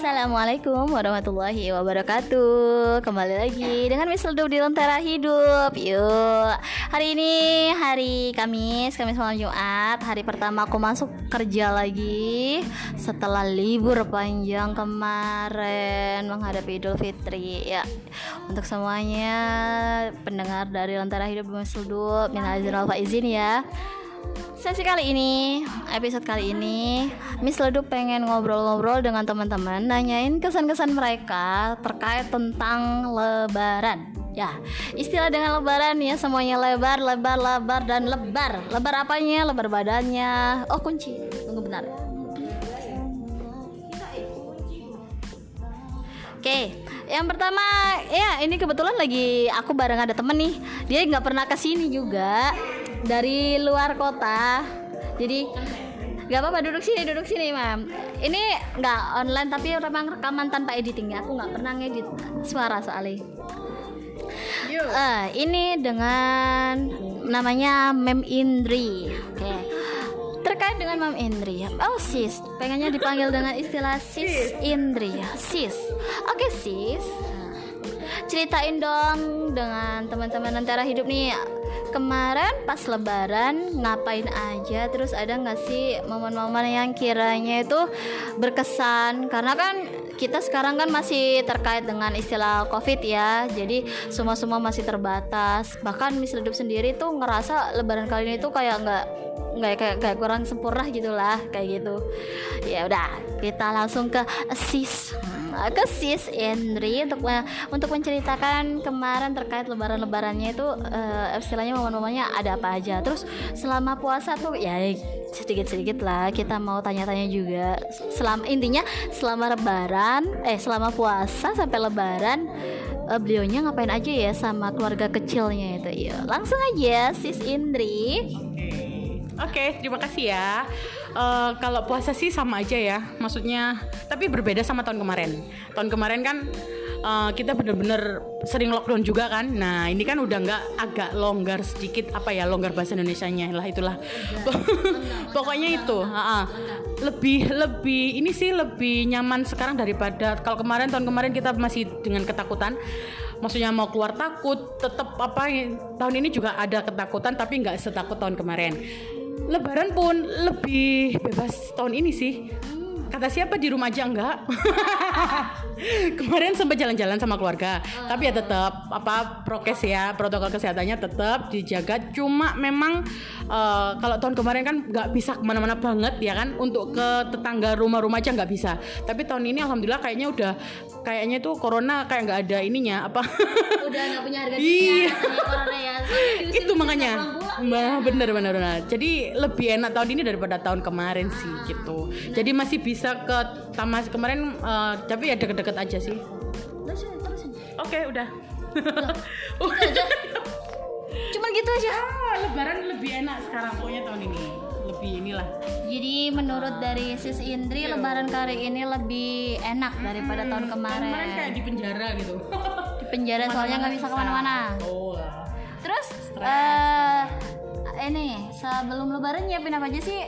Assalamualaikum warahmatullahi wabarakatuh. Kembali lagi dengan Miss Ledup di Lentera Hidup. Yuk. Hari ini hari Kamis Kamis malam Jumat Hari pertama aku masuk kerja lagi Setelah libur panjang kemarin Menghadapi Idul Fitri. Ya Untuk semuanya Pendengar dari Lentera Hidup Miss Ledup Minal izin wal izin ya Sesi kali ini, episode kali ini, Miss Ledup pengen ngobrol-ngobrol dengan teman-teman, nanyain kesan-kesan mereka terkait tentang Lebaran. Ya, istilah dengan Lebaran ya semuanya lebar, lebar, lebar dan lebar. Lebar apanya? Lebar badannya. Oh kunci, tunggu benar. Oke, yang pertama ya ini kebetulan lagi aku bareng ada temen nih. Dia nggak pernah ke sini juga dari luar kota. Jadi nggak apa-apa duduk sini duduk sini mam. Ini nggak online tapi memang rekaman tanpa editing ya aku nggak pernah ngedit suara soalnya. Uh, ini dengan namanya Mem Indri. Oke. Okay. terkait dengan Mem Indri. Oh sis. Pengennya dipanggil dengan istilah sis Indri. Sis. Oke okay, sis. Ceritain dong dengan teman-teman antara hidup nih kemarin pas lebaran ngapain aja? Terus ada nggak sih momen-momen yang kiranya itu berkesan? Karena kan kita sekarang kan masih terkait dengan istilah covid ya. Jadi semua semua masih terbatas. Bahkan Miss Redup sendiri tuh ngerasa lebaran kali ini tuh kayak nggak nggak kayak kayak kurang sempurna gitulah kayak gitu. Ya udah kita langsung ke sis ke sis Indri untuk untuk menceritakan kemarin terkait lebaran-lebarannya itu uh, istilahnya momen-momennya ada apa aja. Terus selama puasa tuh ya sedikit-sedikit lah kita mau tanya-tanya juga. Selama intinya selama lebaran eh selama puasa sampai lebaran uh, beliaunya ngapain aja ya sama keluarga kecilnya itu. ya langsung aja sis Indri. Oke, okay, terima kasih ya. Uh, kalau puasa sih sama aja ya, maksudnya tapi berbeda sama tahun kemarin. Tahun kemarin kan uh, kita bener-bener sering lockdown juga kan. Nah ini kan udah nggak agak longgar sedikit apa ya longgar bahasa Indonesia-nya lah itulah. Pokoknya itu, uh -uh. lebih lebih ini sih lebih nyaman sekarang daripada kalau kemarin tahun kemarin kita masih dengan ketakutan maksudnya mau keluar takut tetap apa tahun ini juga ada ketakutan tapi nggak setakut tahun kemarin Lebaran pun lebih bebas tahun ini sih. Kata siapa di rumah aja enggak? Kemarin sempat jalan-jalan sama keluarga, uh. tapi ya tetap apa prokes ya protokol kesehatannya tetap dijaga. Cuma memang uh, kalau tahun kemarin kan nggak bisa ke mana-mana banget ya kan untuk ke tetangga rumah-rumah aja nggak bisa. Tapi tahun ini alhamdulillah kayaknya udah kayaknya tuh corona kayak nggak ada ininya apa udah nggak punya harga diri iya. corona ya itu makanya bah bener bener bener. Jadi lebih enak tahun ini daripada tahun kemarin sih gitu. Jadi masih bisa ke tamas kemarin uh, tapi ya deket-deket aja sih. Oke okay, udah Cuman gitu aja. Ah, lebaran lebih enak sekarang pokoknya tahun ini. Lebih inilah. Jadi menurut dari Sis Indri iya. lebaran kali ini lebih enak daripada hmm, tahun kemarin kemarin. kayak di penjara gitu. Di penjara soalnya nggak bisa ke mana-mana. Oh terus uh, ini sebelum lebaran nyiapin apa aja sih?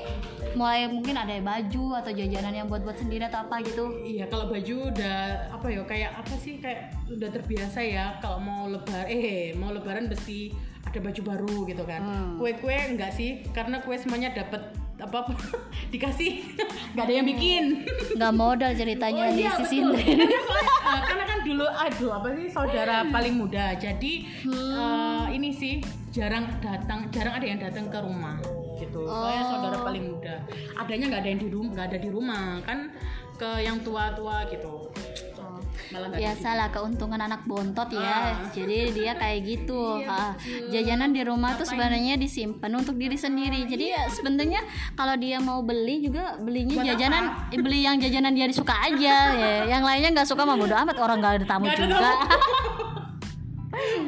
Mulai mungkin ada baju atau jajanan yang buat buat sendiri atau apa gitu. Iya kalau baju udah apa ya kayak apa sih kayak udah terbiasa ya kalau mau lebar eh mau lebaran mesti ada baju baru gitu kan. Hmm. kue kue enggak sih karena kue semuanya dapat apa apa dikasih. Nggak ada yang bikin. Nggak modal ceritanya oh, iya, di sisi uh, karena kan dulu aduh apa sih saudara paling muda. Jadi hmm. uh, ini sih jarang datang jarang ada yang datang ke rumah gitu. Oh. saya saudara paling muda. Adanya nggak ada yang di rumah nggak ada di rumah kan ke yang tua-tua gitu ya salah keuntungan anak bontot ya ah. jadi dia kayak gitu iya, ah. jajanan di rumah tuh sebenarnya disimpan untuk diri sendiri jadi ya sebenarnya kalau dia mau beli juga belinya Buat jajanan apa? beli yang jajanan dia disuka aja ya yang lainnya nggak suka mah bodo amat orang nggak ada tamu gak juga ada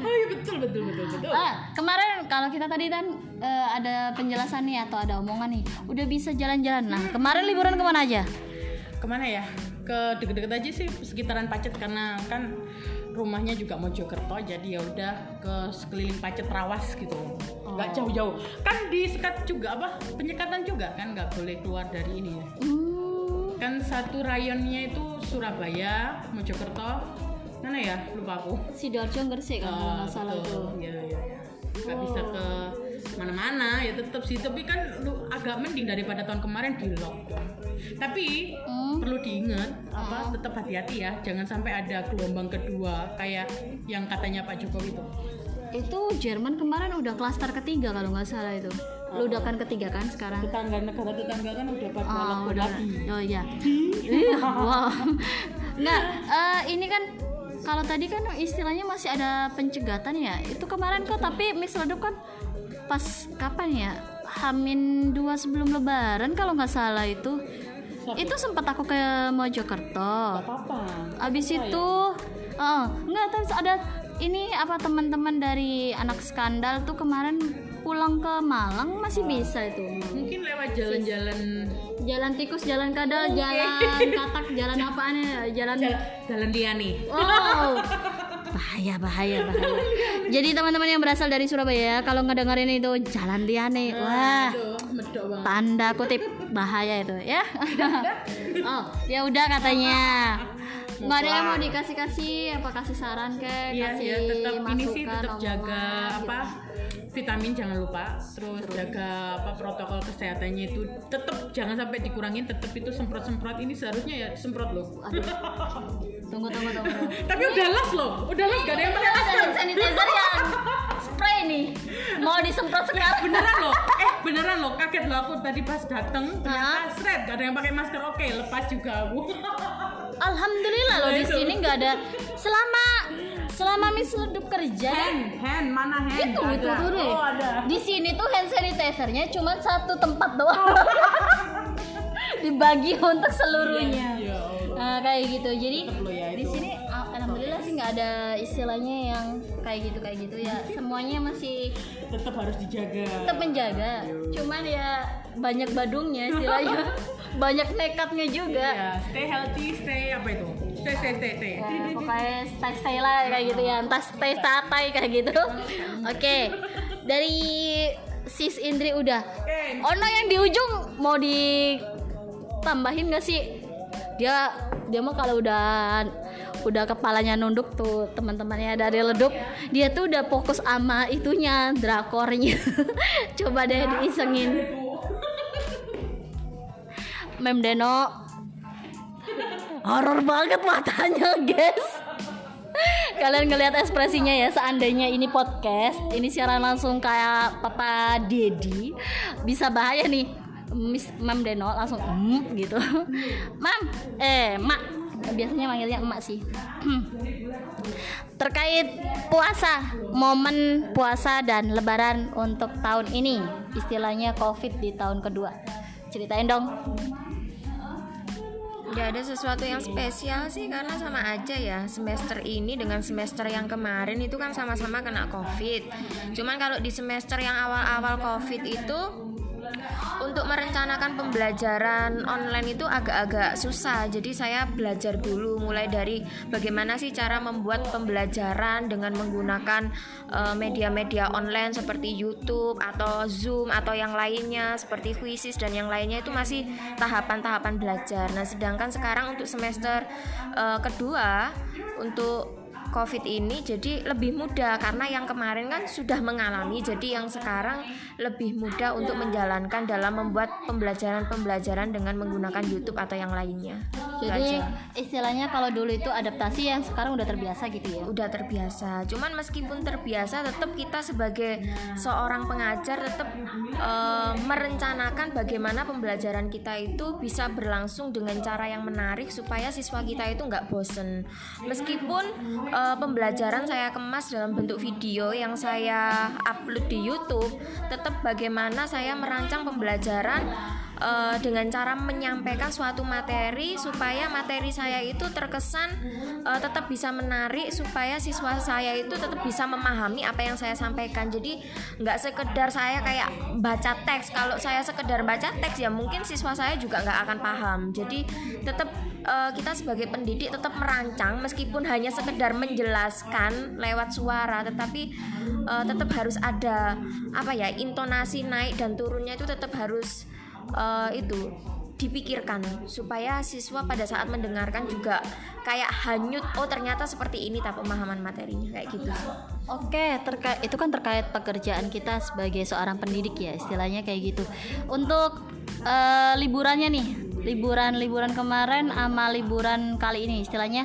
oh, iya, betul betul betul betul. Ah, kemarin kalau kita tadi kan uh, ada penjelasan nih atau ada omongan nih, udah bisa jalan-jalan. Nah, kemarin liburan ke mana aja? Ke mana ya? ke deket-deket aja sih sekitaran Pacet karena kan rumahnya juga Mojokerto jadi ya udah ke sekeliling Pacet Rawas gitu nggak oh. jauh-jauh kan di sekat juga apa penyekatan juga kan nggak boleh keluar dari ini ya hmm. kan satu rayonnya itu Surabaya Mojokerto mana ya lupa aku Sidoarjo Gresik kan kalau Ah, nggak salah betul. tuh. Iya, iya. Nggak bisa ke mana-mana ya tetap sih tapi kan lu agak mending daripada tahun kemarin di lockdown tapi Hmm. perlu diingat apa tetap hati-hati ya jangan sampai ada gelombang kedua kayak yang katanya Pak Jokowi itu Itu Jerman kemarin udah klaster ketiga kalau nggak salah itu. Lu udah kan ketiga kan sekarang? tetangga negara tetangga kan udah pada Oh, udah. lagi Oh iya. Wow. Nggak, eh, ini kan kalau tadi kan istilahnya masih ada pencegatan ya. Itu kemarin kok tapi Miss Redup kan pas kapan ya? Hamin dua sebelum Lebaran kalau nggak salah itu. Itu sempat aku ke Mojokerto. apa Abis itu, oh, nggak terus ada ini apa teman-teman dari anak skandal tuh kemarin pulang ke Malang masih bisa itu. mungkin lewat jalan-jalan Jalan tikus, jalan kadal, jalan katak, jalan apaan ya? Jalan jalan, jalan Liani Oh. Bahaya, bahaya, bahaya. Jadi teman-teman yang berasal dari Surabaya kalau ngedengerin itu jalan Liane, wah, Aduh, medok banget tanda kutip bahaya itu ya. oh, ya udah katanya. Nggak ada yang mau dikasih kasih apa kasih saran ke Iya, kasih ya tetap ini sih tetap jaga gitu. apa vitamin jangan lupa terus jaga apa protokol kesehatannya itu tetap jangan sampai dikurangin tetap itu semprot semprot ini seharusnya ya semprot loh. Tunggu, tunggu, tunggu. tapi udah las loh udah las gak ada yang pakai masker hand sanitizer yang spray nih. Mau disemprot sekarang. beneran loh beneran loh kaget loh aku tadi pas dateng ternyata seret gak ada yang pakai masker oke lepas juga aku Alhamdulillah loh di sini nggak ada selama selama Miss Ledup kerja hand hand mana hand itu Gak itu ada. tuh deh. oh ada Di sini tuh hand sanitizernya cuma satu tempat doang. Dibagi untuk seluruhnya. ya Allah. Nah, kayak gitu. Jadi lo ya di sini ada istilahnya yang kayak gitu kayak gitu ya. Semuanya masih tetap harus dijaga tetap menjaga. Cuman ya banyak badungnya istilahnya. banyak nekatnya juga. ya stay healthy stay apa itu stay stay stay stay Ya, pokoknya stay stay lah kayak gitu ya entah stay tatai kayak gitu oke dari sis Indri udah. Ono yang di ujung mau ditambahin gak sih dia dia mah kalau udah udah kepalanya nunduk tuh teman-temannya dari ledup. Dia tuh udah fokus sama itunya drakornya. Coba deh diisengin. Mem Deno. Horor banget matanya guys. Kalian ngelihat ekspresinya ya seandainya ini podcast ini siaran langsung kayak papa Dedi bisa bahaya nih. Miss Mam Deno langsung mm, gitu. Mam eh Mak biasanya manggilnya emak sih. Terkait puasa momen puasa dan lebaran untuk tahun ini. Istilahnya covid di tahun kedua. Ceritain dong. Gak ada sesuatu yang spesial sih karena sama aja ya. Semester ini dengan semester yang kemarin itu kan sama-sama kena covid. Cuman kalau di semester yang awal-awal covid itu untuk merencanakan pembelajaran online itu agak-agak susah. Jadi saya belajar dulu mulai dari bagaimana sih cara membuat pembelajaran dengan menggunakan eh, media-media online seperti YouTube atau Zoom atau yang lainnya seperti Quizzes dan yang lainnya itu masih tahapan-tahapan belajar. Nah, sedangkan sekarang untuk semester eh, kedua untuk COVID ini jadi lebih mudah karena yang kemarin kan sudah mengalami jadi yang sekarang lebih mudah untuk menjalankan dalam membuat pembelajaran-pembelajaran dengan menggunakan YouTube atau yang lainnya. Jadi istilahnya kalau dulu itu adaptasi yang sekarang udah terbiasa gitu ya udah terbiasa. Cuman meskipun terbiasa tetap kita sebagai seorang pengajar tetap eh, merencanakan bagaimana pembelajaran kita itu bisa berlangsung dengan cara yang menarik supaya siswa kita itu nggak bosen. Meskipun eh, pembelajaran saya kemas dalam bentuk video yang saya upload di YouTube, tetap bagaimana saya merancang pembelajaran eh, dengan cara menyampaikan suatu materi supaya materi saya itu terkesan eh, tetap bisa menarik supaya siswa saya itu tetap bisa memahami apa yang saya sampaikan. Jadi nggak sekedar saya kayak baca teks. Kalau saya sekedar baca teks ya mungkin siswa saya juga nggak akan paham. Jadi tetap eh, kita sebagai pendidik tetap merancang meskipun hanya sekedar menjelaskan lewat suara tetapi eh, tetap harus ada apa ya intonasi naik dan turunnya itu tetap harus eh, itu dipikirkan supaya siswa pada saat mendengarkan juga kayak hanyut oh ternyata seperti ini tak pemahaman materinya kayak gitu. Oke, terkait itu kan terkait pekerjaan kita sebagai seorang pendidik ya, istilahnya kayak gitu. Untuk eh, liburannya nih, liburan-liburan kemarin sama liburan kali ini, istilahnya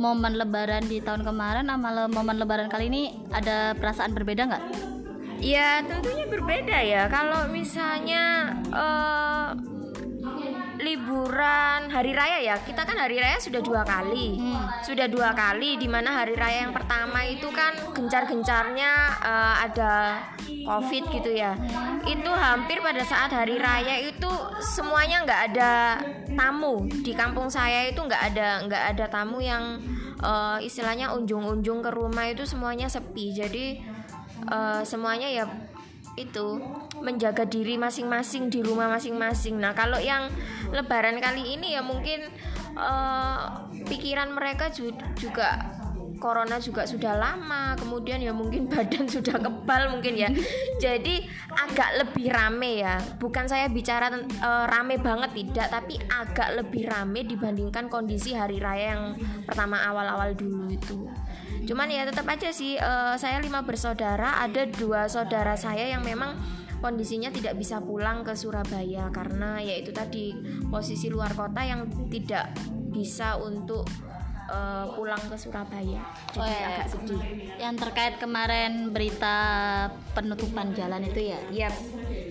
momen lebaran di tahun kemarin sama momen lebaran kali ini ada perasaan berbeda nggak? Ya tentunya berbeda ya. Kalau misalnya eh, liburan hari raya ya kita kan hari raya sudah dua kali. Sudah dua kali di mana hari raya yang pertama itu kan gencar-gencarnya eh, ada covid gitu ya. Itu hampir pada saat hari raya itu semuanya nggak ada tamu. Di kampung saya itu nggak ada nggak ada tamu yang eh, istilahnya unjung-unjung ke rumah itu semuanya sepi. Jadi eh, semuanya ya itu menjaga diri masing-masing di rumah masing-masing. Nah, kalau yang lebaran kali ini ya mungkin eh, pikiran mereka ju- juga corona juga sudah lama, kemudian ya mungkin badan sudah kebal mungkin ya. Jadi agak lebih rame ya. Bukan saya bicara eh, rame banget tidak, tapi agak lebih rame dibandingkan kondisi hari raya yang pertama awal-awal dulu itu. Cuman ya tetap aja sih eh, saya lima bersaudara, ada dua saudara saya yang memang kondisinya tidak bisa pulang ke Surabaya karena yaitu tadi posisi luar kota yang tidak bisa untuk eh, pulang ke Surabaya. Jadi Oh, iya. agak sedih. Yang terkait kemarin berita penutupan jalan itu ya, Yap.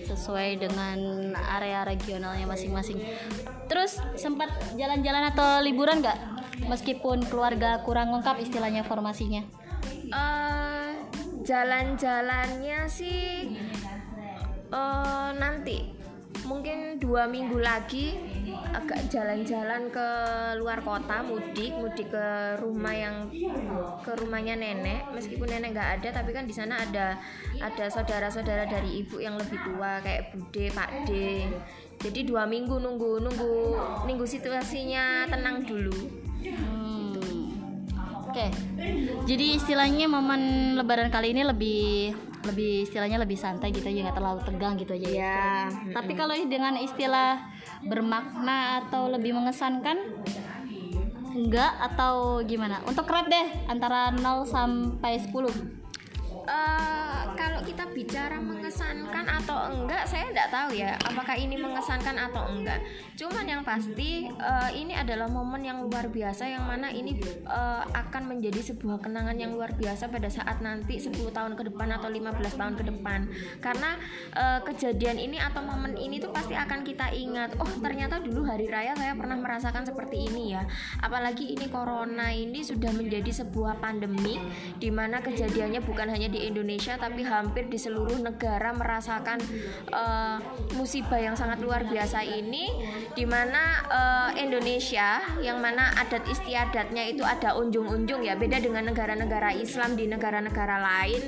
sesuai dengan area regionalnya masing-masing. Terus sempat jalan-jalan atau liburan nggak? Meskipun keluarga kurang lengkap istilahnya formasinya. Eh, jalan-jalannya sih eh, nanti mungkin dua minggu lagi agak jalan-jalan ke luar kota mudik mudik ke rumah yang ke rumahnya nenek. Meskipun nenek nggak ada tapi kan di sana ada ada saudara-saudara dari ibu yang lebih tua kayak bude pak de jadi dua minggu nunggu nunggu nunggu situasinya tenang dulu Oke. Jadi istilahnya momen lebaran kali ini lebih lebih istilahnya lebih santai gitu aja nggak terlalu tegang gitu aja ya. Tapi kalau dengan istilah bermakna atau lebih mengesankan enggak atau gimana? Untuk rate deh antara 0 sampai 10. Eh, kalau kita bicara mengesankan atau enggak, saya tidak tahu ya apakah ini mengesankan atau enggak. Cuman yang pasti eh, ini adalah momen yang luar biasa yang mana ini eh, akan menjadi sebuah kenangan yang luar biasa pada saat nanti 10 tahun ke depan atau 15 tahun ke depan. Karena eh, kejadian ini atau momen ini tuh pasti akan kita ingat. Oh, ternyata dulu hari raya saya pernah merasakan seperti ini ya. Apalagi ini corona ini sudah menjadi sebuah pandemi di mana kejadiannya bukan hanya di Indonesia tapi hampir di seluruh negara merasakan eh, musibah yang sangat luar biasa ini di mana eh, Indonesia yang mana adat istiadatnya itu ada unjung-unjung ya beda dengan negara-negara Islam di negara-negara lain.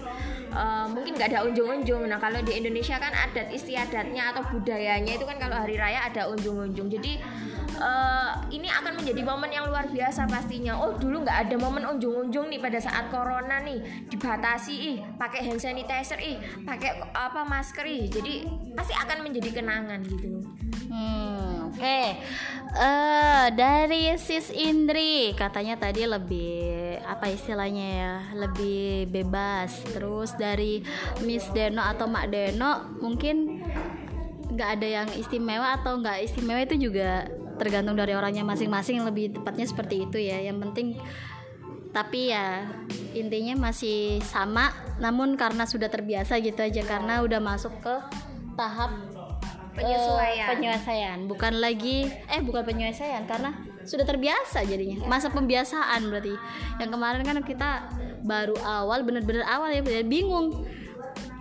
Eh, mungkin nggak ada unjung-unjung. Nah kalau di Indonesia kan adat istiadatnya atau budayanya itu kan kalau hari raya ada unjung-unjung. Jadi eh, ini akan menjadi momen yang luar biasa pastinya. Oh dulu nggak ada momen unjung-unjung nih pada saat corona nih dibatasi ih pakai hand sanitizer ih pakai apa masker ih. Jadi pasti akan menjadi kenangan gitu. Hmm, oke. Eh dari Sis Indri katanya tadi lebih apa istilahnya ya, lebih bebas. Terus dari Miss Deno atau Mak Deno mungkin nggak ada yang istimewa atau nggak istimewa itu juga tergantung dari orangnya masing-masing. Lebih tepatnya seperti itu ya. Yang penting tapi ya intinya masih sama namun karena sudah terbiasa gitu aja karena udah masuk ke tahap Penyesuaian. Eh, penyesuaian bukan lagi eh bukan penyesuaian karena sudah terbiasa jadinya masa pembiasaan berarti yang kemarin kan kita baru awal bener-bener awal ya bener bingung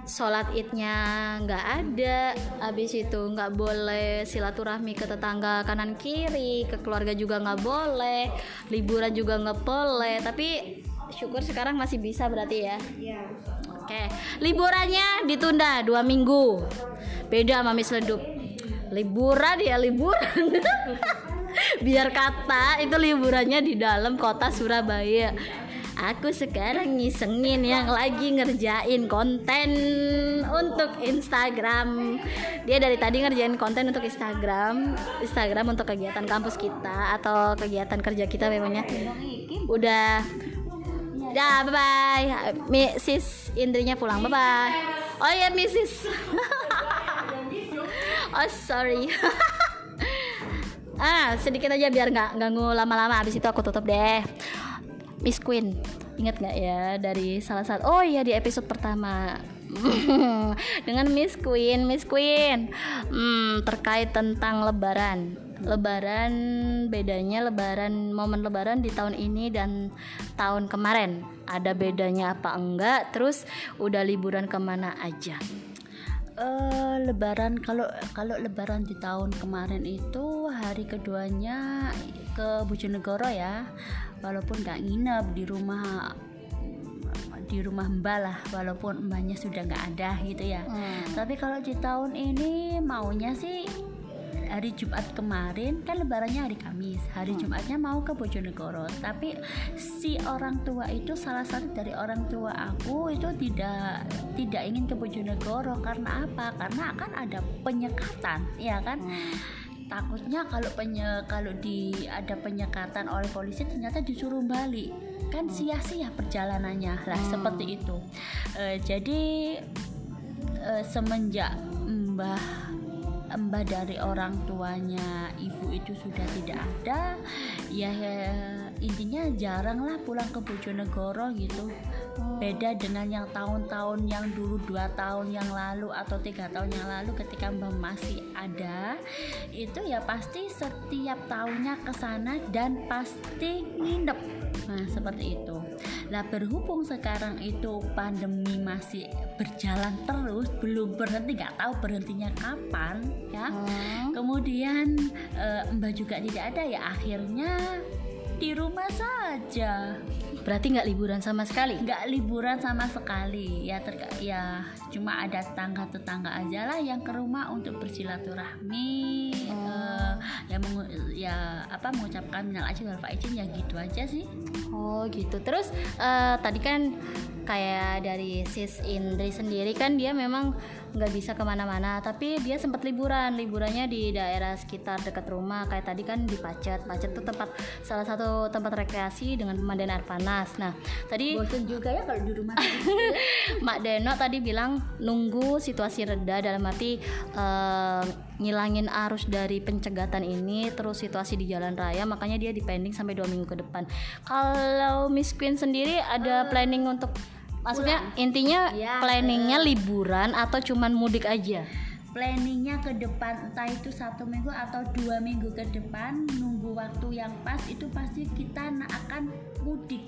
sholat idnya nggak ada habis itu nggak boleh silaturahmi ke tetangga kanan kiri ke keluarga juga nggak boleh liburan juga nggak boleh tapi syukur sekarang masih bisa berarti ya Oke, liburannya ditunda dua minggu. Beda sama Miss Ledup. Liburan ya liburan. Biar kata itu liburannya di dalam kota Surabaya. Aku sekarang ngisengin yang lagi ngerjain konten untuk Instagram. Dia dari tadi ngerjain konten untuk Instagram, Instagram untuk kegiatan kampus kita atau kegiatan kerja kita memangnya. Udah Ya, bye bye. Mrs. Indrinya pulang. Bye bye. Oh ya, Mrs. oh, sorry. ah, sedikit aja biar nggak ganggu lama-lama. Habis itu aku tutup deh. Miss Queen, ingat nggak ya dari salah satu? Oh iya di episode pertama. dengan Miss Queen, Miss Queen. Hmm, terkait tentang Lebaran. Lebaran bedanya Lebaran momen Lebaran di tahun ini dan tahun kemarin. Ada bedanya apa enggak? Terus udah liburan ke mana aja uh, Lebaran kalau kalau Lebaran di tahun kemarin itu hari keduanya ke Bojonegoro ya walaupun nggak nginep di rumah di rumah mbak lah walaupun mbaknya sudah nggak ada gitu ya hmm. tapi kalau di tahun ini maunya sih hari Jumat kemarin kan lebarannya hari Kamis hari hmm. Jumatnya mau ke Bojonegoro tapi si orang tua itu salah satu dari orang tua aku itu tidak tidak ingin ke Bojonegoro karena apa karena akan ada penyekatan ya kan hmm. takutnya kalau penye kalau di ada penyekatan oleh polisi ternyata disuruh balik kan hmm. sia-sia perjalanannya lah hmm. seperti itu e, jadi e, semenjak mbah mbah dari orang tuanya ibu itu sudah tidak ada. Ya, ya intinya jarang lah pulang ke Bojonegoro gitu. Beda dengan yang tahun-tahun yang dulu dua tahun yang lalu atau tiga tahun yang lalu ketika mbak masih ada itu ya pasti setiap tahunnya ke sana dan pasti nginep. Nah seperti itu lah berhubung sekarang itu pandemi masih berjalan terus belum berhenti nggak tahu berhentinya kapan ya hmm. kemudian e, mbak juga tidak ada ya akhirnya di rumah saja berarti nggak liburan sama sekali? Nggak liburan sama sekali. Ya terka ya cuma ada tetangga tetangga aja lah yang ke rumah untuk bersilaturahmi oh. uh, ya mengu ya apa mengucapkan minal aja wal faizin ya gitu aja sih. Oh gitu. Terus uh, tadi kan kayak dari sis Indri sendiri kan dia memang nggak bisa ke mana-mana. Tapi dia sempat liburan. Liburannya di daerah sekitar dekat rumah. Kayak tadi kan di Pacet. Pacet tuh tempat salah satu tempat rekreasi dengan pemandian air panas. Nah tadi bosan juga ya kalau di rumah Mak Deno tadi bilang nunggu situasi reda. Dalam arti uh, ngilangin arus dari pencegatan ini terus situasi di jalan raya. Makanya dia dipending sampai dua minggu ke depan. Kalau Miss Queen sendiri ada uh, planning untuk Maksudnya pulang. intinya ya, planningnya liburan atau cuman mudik aja? Planningnya ke depan entah itu satu minggu atau dua minggu ke depan nunggu waktu yang pas itu pasti kita akan mudik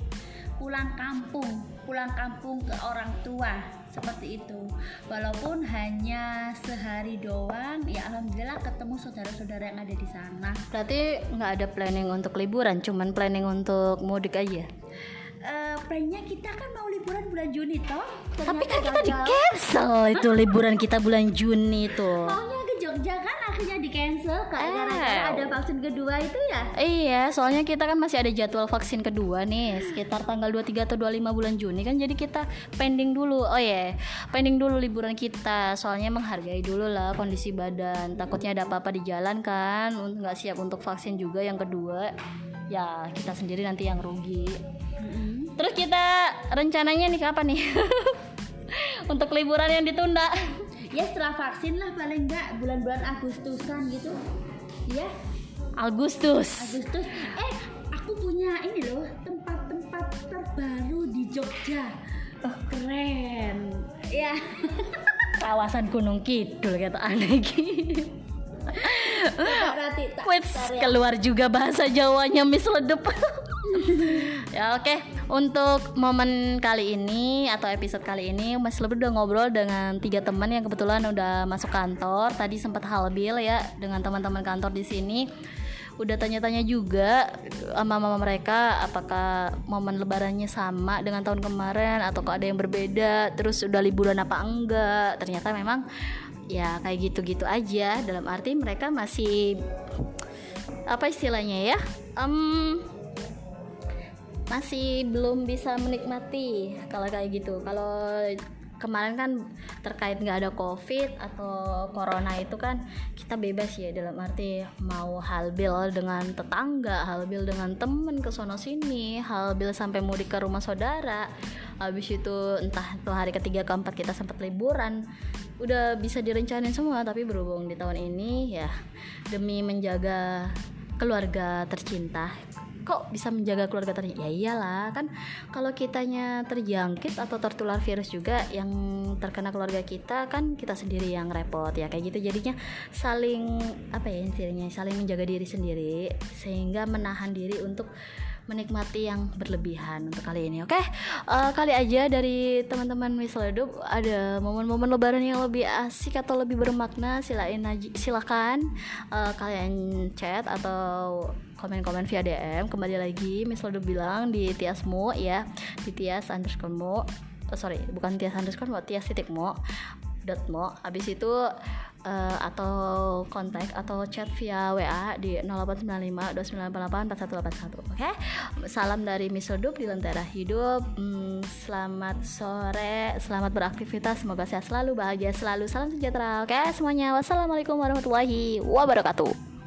pulang kampung pulang kampung ke orang tua seperti itu walaupun hanya sehari doang ya alhamdulillah ketemu saudara-saudara yang ada di sana berarti nggak ada planning untuk liburan cuman planning untuk mudik aja uh, plannya kita kan mau liburan bulan Juni toh. Tapi kan kita di cancel itu liburan kita bulan Juni tuh. Maunya ke Jogja kan akhirnya di cancel karena eh. ada vaksin kedua itu ya. Iya, soalnya kita kan masih ada jadwal vaksin kedua nih sekitar tanggal 23 atau 25 bulan Juni kan jadi kita pending dulu. Oh ya, yeah. pending dulu liburan kita soalnya menghargai dulu lah kondisi badan. Takutnya ada apa-apa di jalan kan, nggak siap untuk vaksin juga yang kedua. Ya, kita sendiri nanti yang rugi. Terus kita rencananya nih kapan nih? Untuk liburan yang ditunda. Ya setelah vaksin lah paling enggak bulan-bulan Agustusan gitu. Ya. Agustus. Agustus. Eh, aku punya ini loh, tempat-tempat terbaru di Jogja. Oh, keren. Ya. Kawasan Gunung Kidul kata aneh Wait, ya. keluar juga bahasa Jawanya Miss Ledup. ya oke. Okay. untuk momen kali ini atau episode kali ini Mas Lebih udah ngobrol dengan tiga teman yang kebetulan udah masuk kantor. Tadi sempat halbil ya dengan teman-teman kantor di sini. Udah tanya-tanya juga sama mama mereka apakah momen lebarannya sama dengan tahun kemarin atau kok ada yang berbeda terus udah liburan apa enggak. Ternyata memang ya kayak gitu-gitu aja. Dalam arti mereka masih apa istilahnya ya? Um, masih belum bisa menikmati kalau kayak gitu. Kalau kemarin kan terkait nggak ada covid atau corona itu kan kita bebas ya dalam arti mau halbil dengan tetangga halbil dengan temen ke sono sini halbil sampai mudik ke rumah saudara. Habis itu entah tuh hari ketiga keempat kita sempat liburan. Udah bisa direncanain semua tapi berhubung di tahun ini ya demi menjaga keluarga tercinta kok bisa menjaga keluarga tercinta ya iyalah kan kalau kitanya terjangkit atau tertular virus juga yang terkena keluarga kita kan kita sendiri yang repot ya kayak gitu. Jadinya saling apa ya istilahnya saling menjaga diri sendiri sehingga menahan diri untuk menikmati yang berlebihan untuk kali ini oke? Eh, kali aja dari teman-teman misal hidup ada momen-momen lebaran yang lebih asik atau lebih bermakna silain silakan eh, kalian chat atau komen-komen via DM kembali lagi misal hidup bilang di tiasmu ya. Di tias underscore mo. Oh, sorry bukan tias underscore mo tias titik mo. Dot mo. Habis itu eh, atau kontak atau chat via WA di 0895 2988 4181 oke? Salam dari Miss Hidup di Lentera Hidup. Hmm, selamat sore selamat beraktivitas. Semoga sehat selalu bahagia selalu. Salam sejahtera oke semuanya. Wassalamualaikum warahmatullahi wabarakatuh